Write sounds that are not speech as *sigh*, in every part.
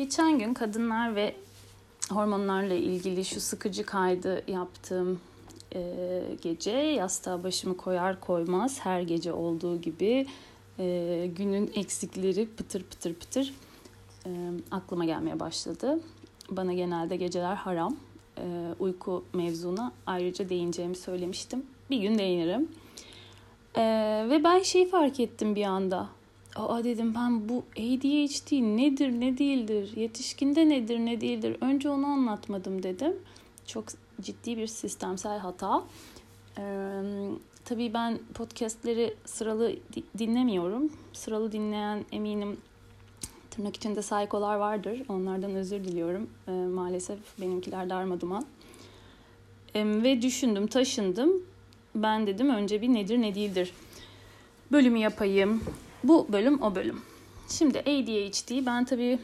Geçen gün kadınlar ve hormonlarla ilgili şu sıkıcı kaydı yaptığım e, gece yastığa başımı koyar koymaz her gece olduğu gibi e, günün eksikleri pıtır pıtır pıtır e, aklıma gelmeye başladı. Bana genelde geceler haram. E, uyku mevzuna ayrıca değineceğimi söylemiştim. Bir gün değinirim. E, ve ben şeyi fark ettim bir anda. Aa dedim ben bu ADHD nedir ne değildir, yetişkinde nedir ne değildir. Önce onu anlatmadım dedim. Çok ciddi bir sistemsel hata. Ee, tabii ben podcastleri sıralı dinlemiyorum. Sıralı dinleyen eminim tırnak içinde saykolar vardır. Onlardan özür diliyorum. Ee, maalesef benimkiler darma duman. Ee, ve düşündüm, taşındım. Ben dedim önce bir nedir ne değildir bölümü yapayım. Bu bölüm o bölüm. Şimdi ADHD ben tabii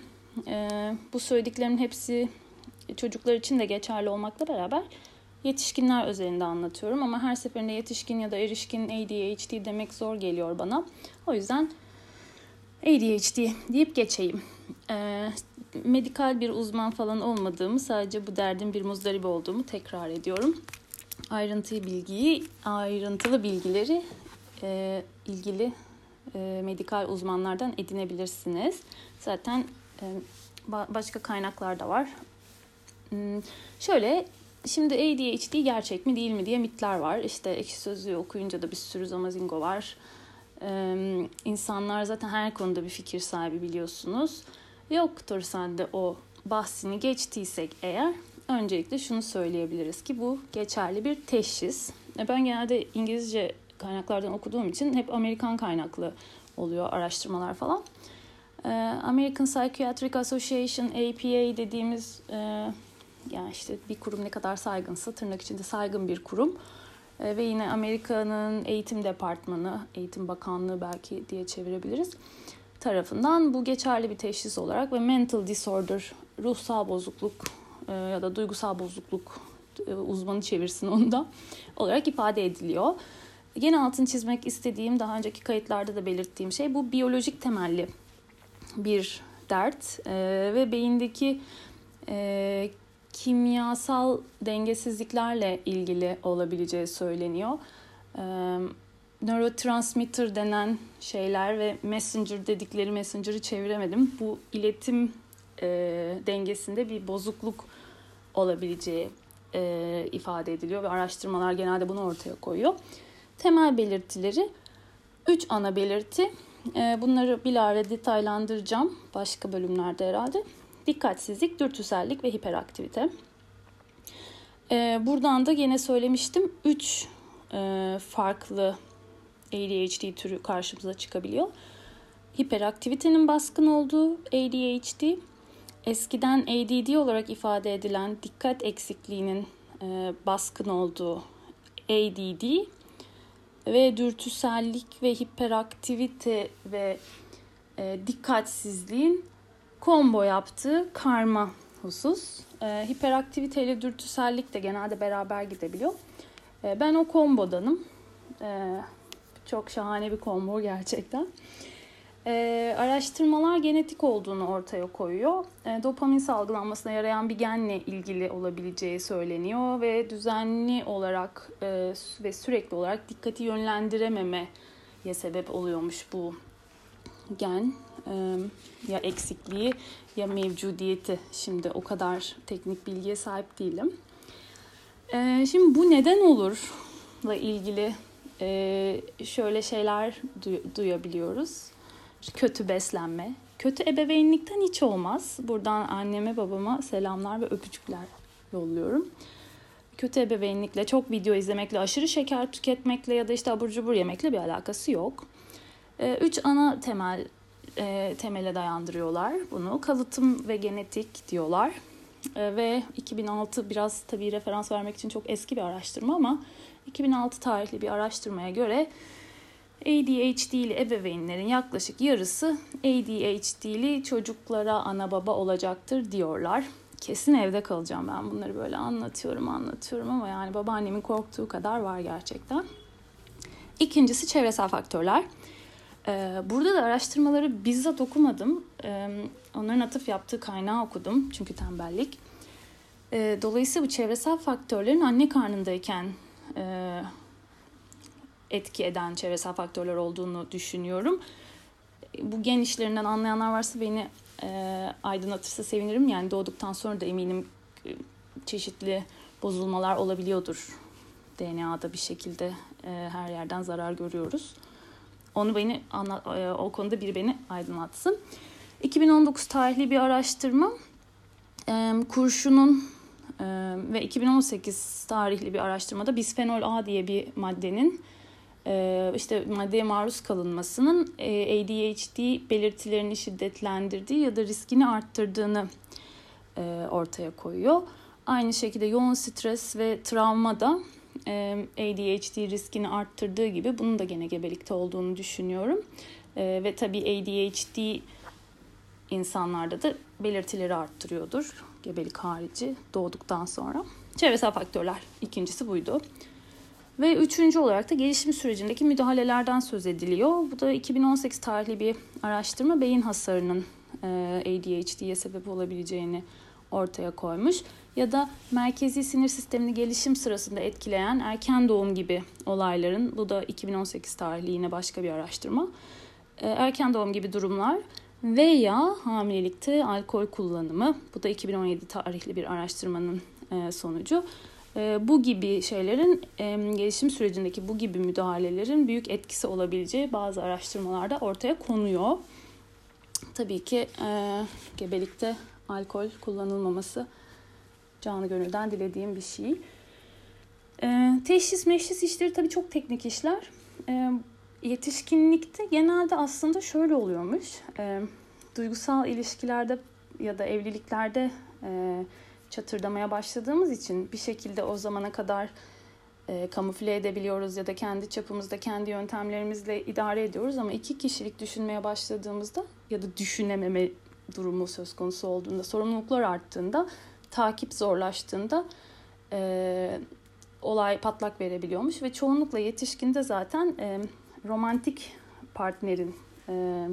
e, bu söylediklerimin hepsi çocuklar için de geçerli olmakla beraber yetişkinler özelinde anlatıyorum. Ama her seferinde yetişkin ya da erişkin ADHD demek zor geliyor bana. O yüzden ADHD deyip geçeyim. E, medikal bir uzman falan olmadığımı sadece bu derdin bir muzdaribi olduğumu tekrar ediyorum. Ayrıntı bilgiyi, ayrıntılı bilgileri e, ilgili e, medikal uzmanlardan edinebilirsiniz. Zaten e, başka kaynaklar da var. Hmm, şöyle şimdi ADHD gerçek mi değil mi diye mitler var. İşte ekşi sözlüğü okuyunca da bir sürü zamazingo var. Ee, insanlar zaten her konuda bir fikir sahibi biliyorsunuz. Yoktur sende o bahsini geçtiysek eğer öncelikle şunu söyleyebiliriz ki bu geçerli bir teşhis. Ben genelde İngilizce kaynaklardan okuduğum için hep Amerikan kaynaklı oluyor araştırmalar falan. Ee, American Psychiatric Association APA dediğimiz e, yani işte bir kurum ne kadar saygınsa tırnak içinde saygın bir kurum. E, ve yine Amerika'nın eğitim departmanı, eğitim bakanlığı belki diye çevirebiliriz tarafından bu geçerli bir teşhis olarak ve mental disorder, ruhsal bozukluk e, ya da duygusal bozukluk e, uzmanı çevirsin onda olarak ifade ediliyor. Yine altını çizmek istediğim daha önceki kayıtlarda da belirttiğim şey bu biyolojik temelli bir dert e, ve beyindeki e, kimyasal dengesizliklerle ilgili olabileceği söyleniyor. E, neurotransmitter denen şeyler ve messenger dedikleri messenger'ı çeviremedim. Bu iletim e, dengesinde bir bozukluk olabileceği e, ifade ediliyor ve araştırmalar genelde bunu ortaya koyuyor. Temel belirtileri 3 ana belirti. Ee, bunları bilahare detaylandıracağım başka bölümlerde herhalde. Dikkatsizlik, dürtüsellik ve hiperaktivite. Ee, buradan da yine söylemiştim 3 e, farklı ADHD türü karşımıza çıkabiliyor. Hiperaktivitenin baskın olduğu ADHD, eskiden ADD olarak ifade edilen dikkat eksikliğinin e, baskın olduğu ADD ve dürtüsellik ve hiperaktivite ve e, dikkatsizliğin combo yaptığı karma husus. E, hiperaktivite ile dürtüsellik de genelde beraber gidebiliyor. E, ben o kombodanım. E, çok şahane bir kombo gerçekten. E, araştırmalar genetik olduğunu ortaya koyuyor. E, dopamin salgılanmasına yarayan bir genle ilgili olabileceği söyleniyor ve düzenli olarak e, ve sürekli olarak dikkati yönlendirememeye sebep oluyormuş bu gen e, ya eksikliği ya mevcudiyeti. Şimdi o kadar teknik bilgiye sahip değilim. E, şimdi bu neden olurla ilgili e, şöyle şeyler duy- duyabiliyoruz kötü beslenme, kötü ebeveynlikten hiç olmaz. Buradan anneme babama selamlar ve öpücükler yolluyorum. Kötü ebeveynlikle, çok video izlemekle, aşırı şeker tüketmekle ya da işte abur cubur yemekle bir alakası yok. Ee, üç ana temel e, temele dayandırıyorlar bunu. Kalıtım ve genetik diyorlar. E, ve 2006 biraz tabii referans vermek için çok eski bir araştırma ama 2006 tarihli bir araştırmaya göre ADHD'li ebeveynlerin yaklaşık yarısı ADHD'li çocuklara ana baba olacaktır diyorlar. Kesin evde kalacağım ben bunları böyle anlatıyorum anlatıyorum ama yani babaannemin korktuğu kadar var gerçekten. İkincisi çevresel faktörler. Ee, burada da araştırmaları bizzat okumadım. Ee, onların atıf yaptığı kaynağı okudum çünkü tembellik. Ee, dolayısıyla bu çevresel faktörlerin anne karnındayken e, etki eden çevresel faktörler olduğunu düşünüyorum. Bu gen işlerinden anlayanlar varsa beni e, aydınlatırsa sevinirim. Yani doğduktan sonra da eminim e, çeşitli bozulmalar olabiliyordur. DNA'da bir şekilde e, her yerden zarar görüyoruz. Onu beni anlat, e, o konuda biri beni aydınlatsın. 2019 tarihli bir araştırma e, kurşunun e, ve 2018 tarihli bir araştırmada bisfenol A diye bir maddenin işte maddeye maruz kalınmasının e, ADHD belirtilerini şiddetlendirdiği ya da riskini arttırdığını e, ortaya koyuyor. Aynı şekilde yoğun stres ve travma da ADHD riskini arttırdığı gibi bunun da gene gebelikte olduğunu düşünüyorum. Ve tabii ADHD insanlarda da belirtileri arttırıyordur. Gebelik harici doğduktan sonra. Çevresel faktörler ikincisi buydu. Ve üçüncü olarak da gelişim sürecindeki müdahalelerden söz ediliyor. Bu da 2018 tarihli bir araştırma beyin hasarının ADHD'ye sebep olabileceğini ortaya koymuş. Ya da merkezi sinir sistemini gelişim sırasında etkileyen erken doğum gibi olayların, bu da 2018 tarihli yine başka bir araştırma. Erken doğum gibi durumlar veya hamilelikte alkol kullanımı, bu da 2017 tarihli bir araştırmanın sonucu. Bu gibi şeylerin gelişim sürecindeki bu gibi müdahalelerin büyük etkisi olabileceği bazı araştırmalarda ortaya konuyor. Tabii ki gebelikte alkol kullanılmaması canı gönülden dilediğim bir şey. E, teşhis meşhis işleri tabii çok teknik işler. E, yetişkinlikte genelde aslında şöyle oluyormuş. E, duygusal ilişkilerde ya da evliliklerde e, çatırdamaya başladığımız için bir şekilde o zamana kadar e, kamufle edebiliyoruz ya da kendi çapımızda kendi yöntemlerimizle idare ediyoruz ama iki kişilik düşünmeye başladığımızda ya da düşünememe durumu söz konusu olduğunda, sorumluluklar arttığında, takip zorlaştığında e, olay patlak verebiliyormuş ve çoğunlukla yetişkinde zaten e, romantik partnerin e,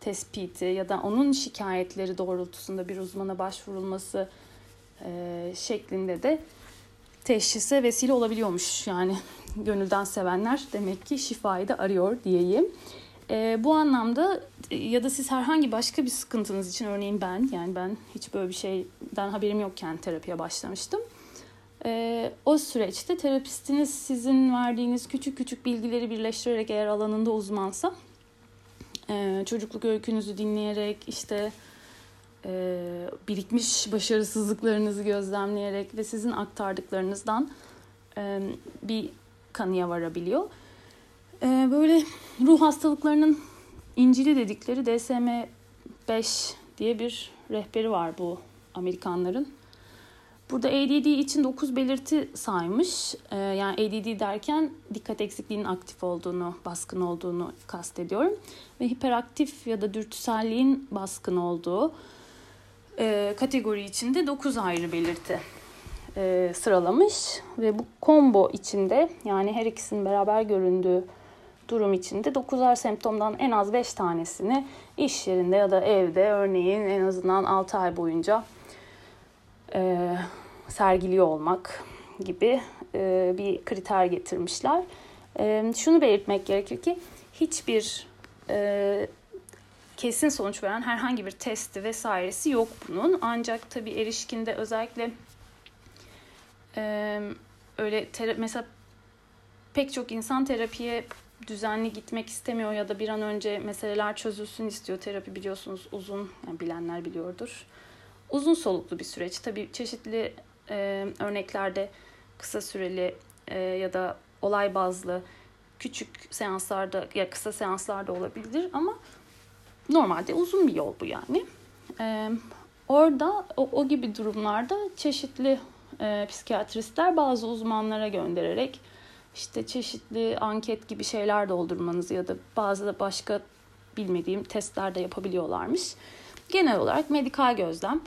tespiti ya da onun şikayetleri doğrultusunda bir uzmana başvurulması e, şeklinde de teşhise vesile olabiliyormuş. Yani gönülden sevenler demek ki şifayı da arıyor diyeyim. E, bu anlamda e, ya da siz herhangi başka bir sıkıntınız için örneğin ben yani ben hiç böyle bir şeyden haberim yokken terapiye başlamıştım. E, o süreçte terapistiniz sizin verdiğiniz küçük küçük bilgileri birleştirerek eğer alanında uzmansa e, çocukluk öykünüzü dinleyerek işte birikmiş başarısızlıklarınızı gözlemleyerek ve sizin aktardıklarınızdan e, bir kanıya varabiliyor. E, böyle ruh hastalıklarının İncil'i dedikleri DSM-5 diye bir rehberi var bu Amerikanların. Burada ADD için 9 belirti saymış. Yani ADD derken dikkat eksikliğinin aktif olduğunu, baskın olduğunu kastediyorum. Ve hiperaktif ya da dürtüselliğin baskın olduğu e, kategori içinde 9 ayrı belirti e, sıralamış. Ve bu combo içinde yani her ikisinin beraber göründüğü durum içinde 9'ar semptomdan en az 5 tanesini iş yerinde ya da evde örneğin en azından 6 ay boyunca e, sergiliyor olmak gibi e, bir kriter getirmişler. E, şunu belirtmek gerekir ki hiçbir e, kesin sonuç veren herhangi bir testi vesairesi yok bunun. Ancak tabii erişkinde özellikle e, öyle mesela pek çok insan terapiye düzenli gitmek istemiyor ya da bir an önce meseleler çözülsün istiyor. Terapi biliyorsunuz uzun, yani bilenler biliyordur. Uzun soluklu bir süreç. Tabii çeşitli e, örneklerde kısa süreli e, ya da olay bazlı küçük seanslarda ya kısa seanslarda olabilir ama normalde uzun bir yol bu yani. E, orada o, o gibi durumlarda çeşitli e, psikiyatristler bazı uzmanlara göndererek işte çeşitli anket gibi şeyler doldurmanızı ya da bazı da başka bilmediğim testler de yapabiliyorlarmış. Genel olarak medikal gözlem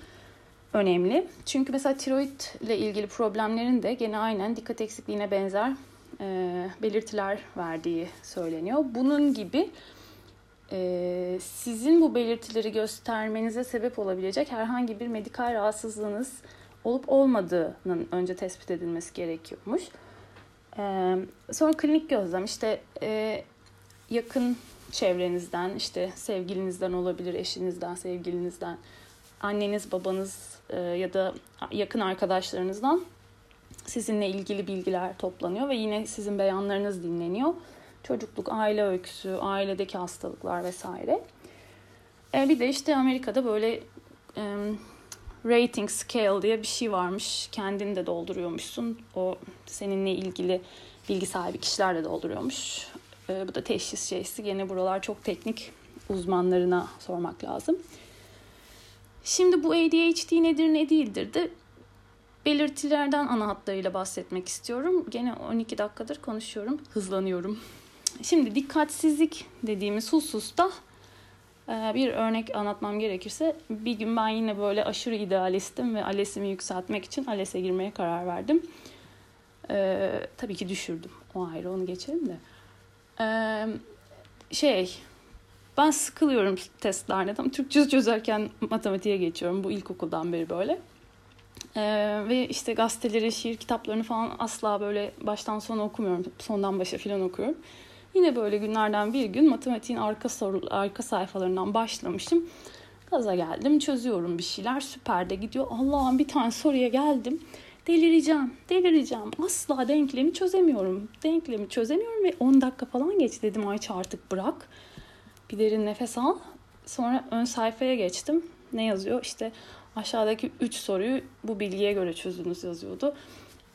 önemli. Çünkü mesela tiroid ile ilgili problemlerin de gene aynen dikkat eksikliğine benzer e, belirtiler verdiği söyleniyor. Bunun gibi e, sizin bu belirtileri göstermenize sebep olabilecek herhangi bir medikal rahatsızlığınız olup olmadığının önce tespit edilmesi gerekiyormuş. E, sonra klinik gözlem işte e, yakın çevrenizden işte sevgilinizden olabilir, eşinizden, sevgilinizden, anneniz, babanız e, ya da yakın arkadaşlarınızdan sizinle ilgili bilgiler toplanıyor ve yine sizin beyanlarınız dinleniyor. Çocukluk, aile öyküsü, ailedeki hastalıklar vesaire. E, bir de işte Amerika'da böyle e, rating scale diye bir şey varmış. Kendini de dolduruyormuşsun. O seninle ilgili bilgi sahibi kişiler de dolduruyormuş. E, bu da teşhis şeysi. Gene buralar çok teknik uzmanlarına sormak lazım. Şimdi bu ADHD nedir ne değildir de belirtilerden ana hatlarıyla bahsetmek istiyorum. Gene 12 dakikadır konuşuyorum, hızlanıyorum. Şimdi dikkatsizlik dediğimiz hususta e, bir örnek anlatmam gerekirse bir gün ben yine böyle aşırı idealistim ve ALES'imi yükseltmek için ALES'e girmeye karar verdim. Ee, tabii ki düşürdüm. O ayrı onu geçelim de. Ee, şey ben sıkılıyorum testlerden. Türkçe çözerken matematiğe geçiyorum. Bu ilkokuldan beri böyle. Ee, ve işte gazeteleri, şiir kitaplarını falan asla böyle baştan sona okumuyorum. Sondan başa falan okuyorum. Yine böyle günlerden bir gün matematiğin arka soru, arka sayfalarından başlamışım. Gaza geldim, çözüyorum bir şeyler. Süper de gidiyor. Allah'ım bir tane soruya geldim. Delireceğim, delireceğim. Asla denklemi çözemiyorum. Denklemi çözemiyorum ve 10 dakika falan geç dedim Ayça artık bırak. Bir derin nefes al. Sonra ön sayfaya geçtim. Ne yazıyor? İşte aşağıdaki 3 soruyu bu bilgiye göre çözdünüz yazıyordu.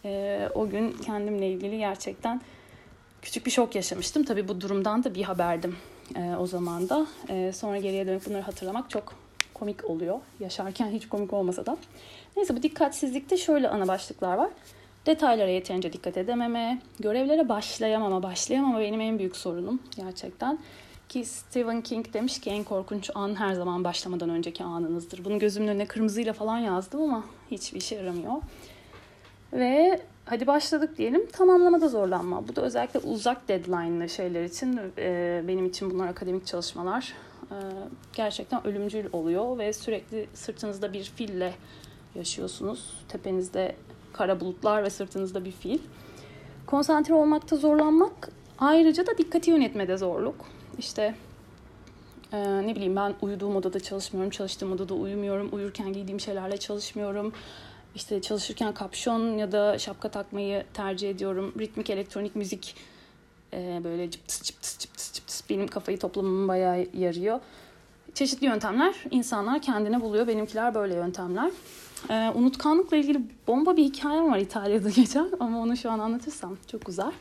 Ee, o gün kendimle ilgili gerçekten küçük bir şok yaşamıştım. Tabii bu durumdan da bir haberdim e, o zaman da. E, sonra geriye dönüp bunları hatırlamak çok komik oluyor. Yaşarken hiç komik olmasa da. Neyse bu dikkatsizlikte şöyle ana başlıklar var. Detaylara yeterince dikkat edememe, görevlere başlayamama, başlayamama benim en büyük sorunum gerçekten. Ki Stephen King demiş ki en korkunç an her zaman başlamadan önceki anınızdır. Bunu gözümün önüne kırmızıyla falan yazdım ama hiçbir işe yaramıyor. Ve hadi başladık diyelim tamamlamada zorlanma. Bu da özellikle uzak deadline'lı şeyler için e, benim için bunlar akademik çalışmalar e, gerçekten ölümcül oluyor ve sürekli sırtınızda bir fille yaşıyorsunuz. Tepenizde kara bulutlar ve sırtınızda bir fil. Konsantre olmakta zorlanmak ayrıca da dikkati yönetmede zorluk. İşte e, ne bileyim ben uyuduğum odada çalışmıyorum, çalıştığım odada uyumuyorum, uyurken giydiğim şeylerle çalışmıyorum. İşte çalışırken kapşon ya da şapka takmayı tercih ediyorum. Ritmik elektronik müzik e, böyle cıptıs cıptıs cıptıs cıptıs benim kafayı toplamamı bayağı yarıyor. Çeşitli yöntemler insanlar kendine buluyor. Benimkiler böyle yöntemler. Ee, unutkanlıkla ilgili bomba bir hikayem var İtalya'da *laughs* geçen ama onu şu an anlatırsam çok uzar.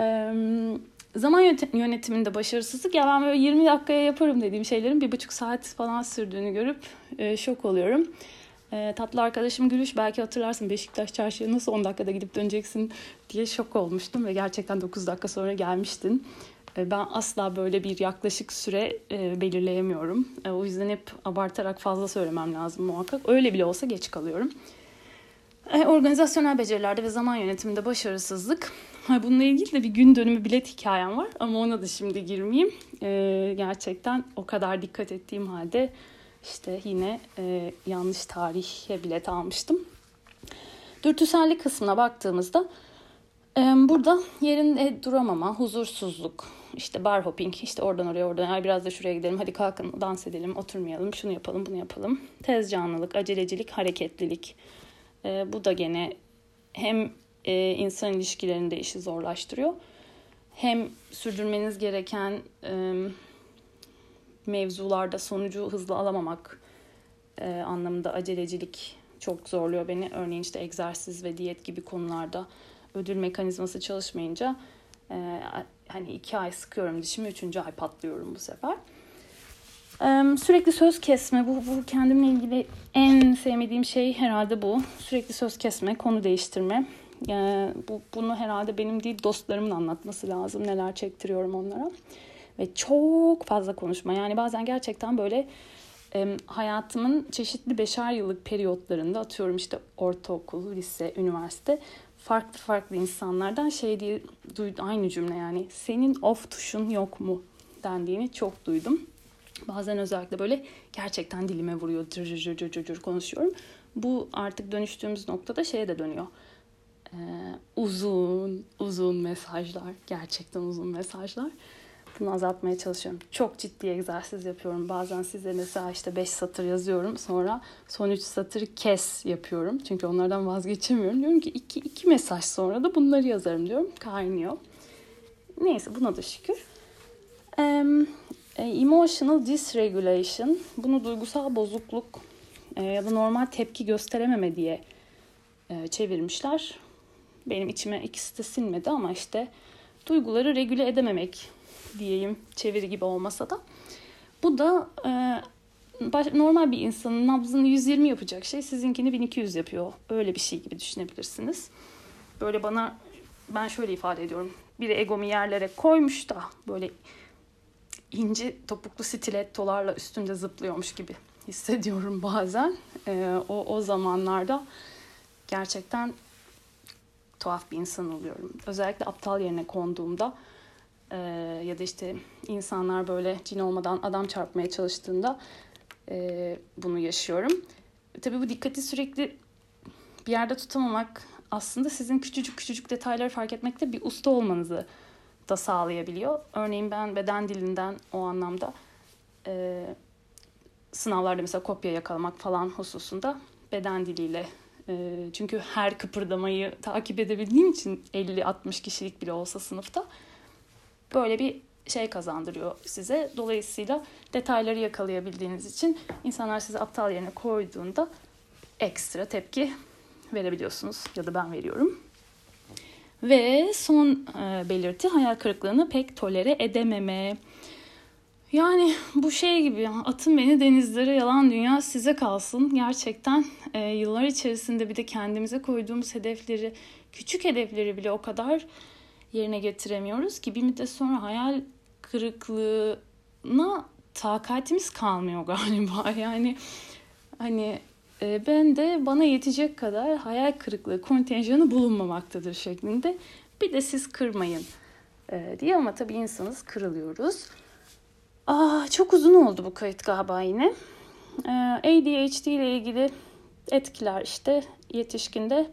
Ee, zaman yönetiminde başarısızlık ya ben böyle 20 dakikaya yaparım dediğim şeylerin bir buçuk saat falan sürdüğünü görüp e, şok oluyorum. E, tatlı arkadaşım Gülüş belki hatırlarsın Beşiktaş çarşıya nasıl 10 dakikada gidip döneceksin diye şok olmuştum ve gerçekten 9 dakika sonra gelmiştin. E, ben asla böyle bir yaklaşık süre e, belirleyemiyorum. E, o yüzden hep abartarak fazla söylemem lazım muhakkak. Öyle bile olsa geç kalıyorum. E, organizasyonel becerilerde ve zaman yönetiminde başarısızlık. Bununla ilgili de bir gün dönümü bilet hikayem var ama ona da şimdi girmeyeyim. E, gerçekten o kadar dikkat ettiğim halde işte yine e, yanlış tarihe bilet almıştım. Dürtüsellik kısmına baktığımızda e, burada yerinde duramama, huzursuzluk, işte bar hopping, işte oradan oraya oradan ay biraz da şuraya gidelim, hadi kalkın dans edelim, oturmayalım, şunu yapalım, bunu yapalım. Tez canlılık, acelecilik, hareketlilik. E, bu da gene hem e, insan ilişkilerinde işi zorlaştırıyor. Hem sürdürmeniz gereken e, mevzularda sonucu hızlı alamamak e, anlamında acelecilik çok zorluyor beni. Örneğin işte egzersiz ve diyet gibi konularda ödül mekanizması çalışmayınca e, hani iki ay sıkıyorum dişimi, üçüncü ay patlıyorum bu sefer. E, sürekli söz kesme, bu, bu kendimle ilgili en sevmediğim şey herhalde bu. Sürekli söz kesme, konu değiştirme. E, bu, bunu herhalde benim değil dostlarımın anlatması lazım. Neler çektiriyorum onlara ve çok fazla konuşma. Yani bazen gerçekten böyle e, hayatımın çeşitli beşer yıllık periyotlarında atıyorum işte ortaokul, lise, üniversite farklı farklı insanlardan şey diye duydu aynı cümle yani senin off tuşun yok mu dendiğini çok duydum. Bazen özellikle böyle gerçekten dilime vuruyor, cır cır cır cır cır konuşuyorum. Bu artık dönüştüğümüz noktada şeye de dönüyor. Ee, uzun, uzun mesajlar, gerçekten uzun mesajlar. Bunu azaltmaya çalışıyorum. Çok ciddi egzersiz yapıyorum. Bazen size mesela işte 5 satır yazıyorum. Sonra son 3 satırı kes yapıyorum. Çünkü onlardan vazgeçemiyorum. Diyorum ki 2 2 mesaj sonra da bunları yazarım diyorum. Kaynıyor. Neyse buna da şükür. Um, emotional dysregulation. Bunu duygusal bozukluk e, ya da normal tepki gösterememe diye e, çevirmişler. Benim içime ikisi de sinmedi ama işte duyguları regüle edememek diyeyim çeviri gibi olmasa da. Bu da e, normal bir insanın nabzını 120 yapacak şey sizinkini 1200 yapıyor. Öyle bir şey gibi düşünebilirsiniz. Böyle bana ben şöyle ifade ediyorum. Biri egomu yerlere koymuş da böyle inci topuklu stilettolarla üstünde zıplıyormuş gibi hissediyorum bazen. E, o, o zamanlarda gerçekten tuhaf bir insan oluyorum. Özellikle aptal yerine konduğumda e, ya da işte insanlar böyle cin olmadan adam çarpmaya çalıştığında e, bunu yaşıyorum. Tabii bu dikkati sürekli bir yerde tutamamak aslında sizin küçücük küçücük detayları fark etmekte bir usta olmanızı da sağlayabiliyor. Örneğin ben beden dilinden o anlamda e, sınavlarda mesela kopya yakalamak falan hususunda beden diliyle e, çünkü her kıpırdamayı takip edebildiğim için 50-60 kişilik bile olsa sınıfta böyle bir şey kazandırıyor size. Dolayısıyla detayları yakalayabildiğiniz için insanlar sizi aptal yerine koyduğunda ekstra tepki verebiliyorsunuz ya da ben veriyorum. Ve son e, belirti hayal kırıklığını pek tolere edememe. Yani bu şey gibi atın beni denizlere yalan dünya size kalsın. Gerçekten e, yıllar içerisinde bir de kendimize koyduğumuz hedefleri, küçük hedefleri bile o kadar yerine getiremiyoruz ki bir müddet sonra hayal kırıklığına takatimiz kalmıyor *laughs* galiba. Yani hani e, ben de bana yetecek kadar hayal kırıklığı kontenjanı bulunmamaktadır şeklinde. Bir de siz kırmayın e, diye ama tabii insanız kırılıyoruz. Aa, çok uzun oldu bu kayıt galiba yine. Ee, ADHD ile ilgili etkiler işte yetişkinde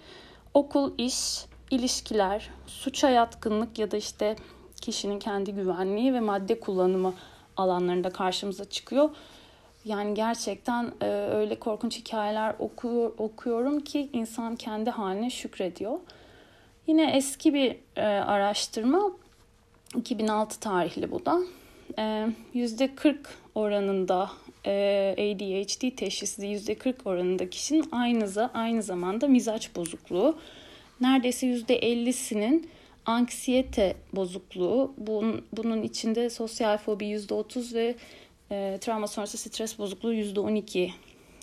okul, iş, ilişkiler, suça yatkınlık ya da işte kişinin kendi güvenliği ve madde kullanımı alanlarında karşımıza çıkıyor. Yani gerçekten e, öyle korkunç hikayeler oku, okuyorum ki insan kendi haline şükrediyor. Yine eski bir e, araştırma 2006 tarihli bu da. %40 ee, oranında e, ADHD teşhisli %40 oranında kişinin aynı, aynı zamanda mizaç bozukluğu. Neredeyse %50'sinin anksiyete bozukluğu. Bunun, bunun içinde sosyal fobi %30 ve e, travma sonrası stres bozukluğu %12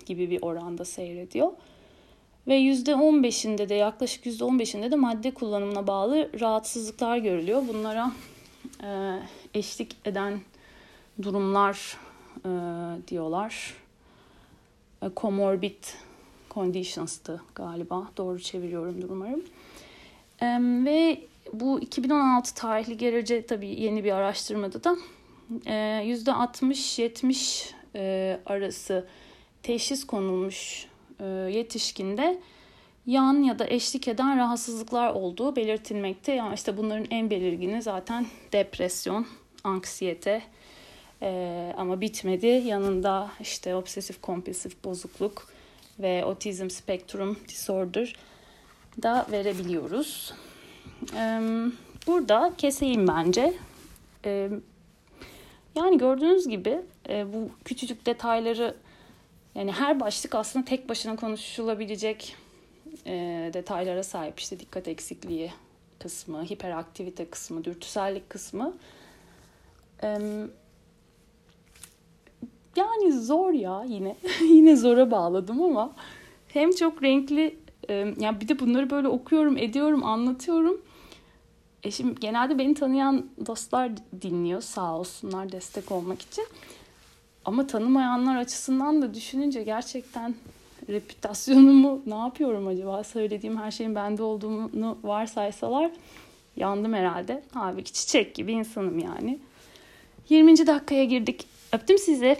gibi bir oranda seyrediyor. Ve %15'inde de yaklaşık %15'inde de madde kullanımına bağlı rahatsızlıklar görülüyor. Bunlara e, eşlik eden durumlar e, diyorlar. E, comorbid conditions'tı galiba. Doğru çeviriyorum umarım. E, ve bu 2016 tarihli gerece tabii yeni bir araştırmada da e, %60-70 e, arası teşhis konulmuş e, yetişkinde yan ya da eşlik eden rahatsızlıklar olduğu belirtilmekte. Yani işte bunların en belirgini zaten depresyon, anksiyete ee, ama bitmedi. Yanında işte obsesif kompulsif bozukluk ve otizm spektrum disorder da verebiliyoruz. Burada keseyim bence. Yani gördüğünüz gibi e, bu küçücük detayları yani her başlık aslında tek başına konuşulabilecek e, detaylara sahip. İşte dikkat eksikliği kısmı, hiperaktivite kısmı, dürtüsellik kısmı. Yani zor ya yine. *laughs* yine zora bağladım ama hem çok renkli yani bir de bunları böyle okuyorum, ediyorum, anlatıyorum. E şimdi genelde beni tanıyan dostlar dinliyor sağ olsunlar destek olmak için. Ama tanımayanlar açısından da düşününce gerçekten reputasyonumu *laughs* ne yapıyorum acaba? Söylediğim her şeyin bende olduğunu varsaysalar yandım herhalde. Halbuki çiçek gibi insanım yani. 20. dakikaya girdik. Öptüm sizi.